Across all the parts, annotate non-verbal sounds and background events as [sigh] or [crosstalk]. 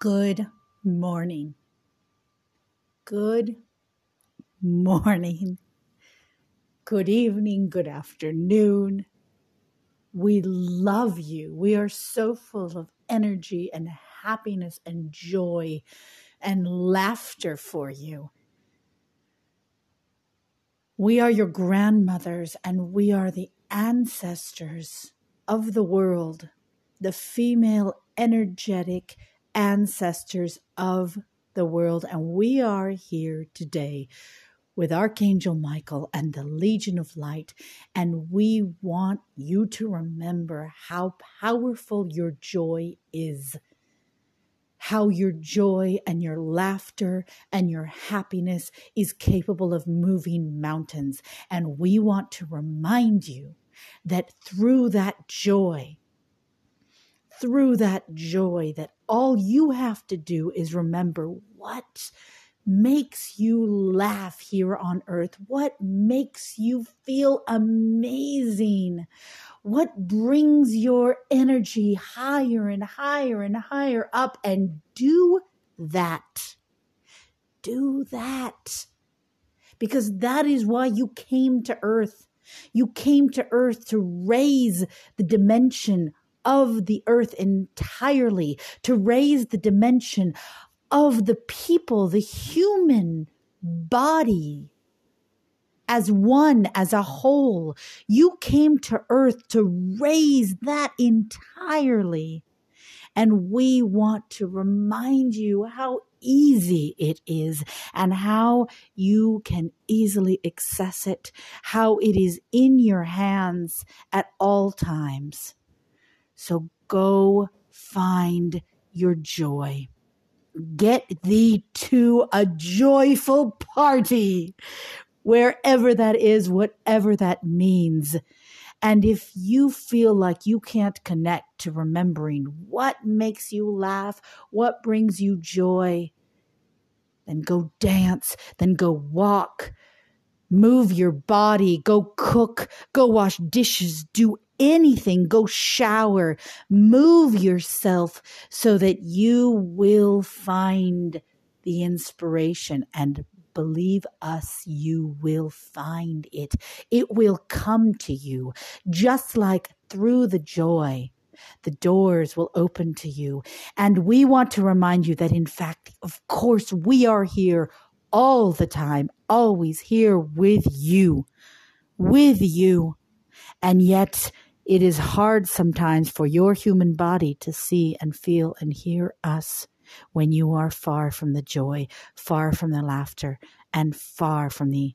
Good morning. Good morning. Good evening. Good afternoon. We love you. We are so full of energy and happiness and joy and laughter for you. We are your grandmothers and we are the ancestors of the world, the female energetic ancestors of the world. And we are here today with Archangel Michael and the Legion of Light. And we want you to remember how powerful your joy is. How your joy and your laughter and your happiness is capable of moving mountains. And we want to remind you that through that joy, through that joy that all you have to do is remember what makes you laugh here on earth, what makes you feel amazing, what brings your energy higher and higher and higher up, and do that. Do that. Because that is why you came to earth. You came to earth to raise the dimension of the earth entirely, to raise the dimension of the people, the human body as one, as a whole. You came to earth to raise that entirely. And we want to remind you how easy it is and how you can easily access it, how it is in your hands at all times. So go find your joy. Get thee to a joyful party, wherever that is, whatever that means. And if you feel like you can't connect to remembering what makes you laugh, what brings you joy, then go dance, then go walk, move your body, go cook, go wash dishes, do anything, go shower, move yourself so that you will find the inspiration and believe us, you will find it. It will come to you just like through the joy. The doors will open to you. And we want to remind you that, in fact, of course, we are here all the time, always here with you, with you. And yet, it is hard sometimes for your human body to see and feel and hear us when you are far from the joy, far from the laughter, and far from the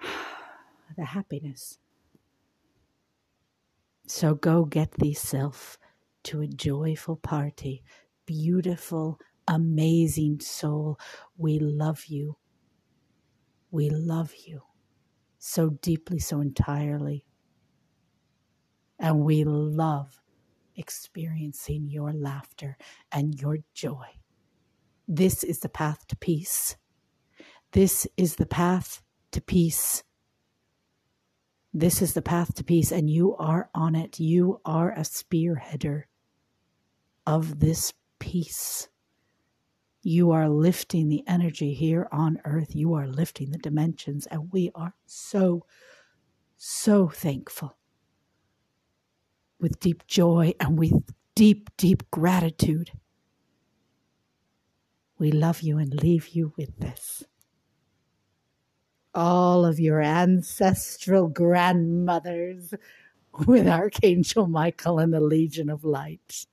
[sighs] the happiness. So go get thee self to a joyful party, beautiful, amazing soul. We love you. We love you so deeply, so entirely. And we love experiencing your laughter and your joy. This is the path to peace. This is the path to peace. This is the path to peace, and you are on it. You are a spearheader of this peace. You are lifting the energy here on earth. You are lifting the dimensions, and we are so, so thankful with deep joy and with deep, deep gratitude. We love you and leave you with this. All of your ancestral grandmothers with Archangel Michael and the Legion of Light.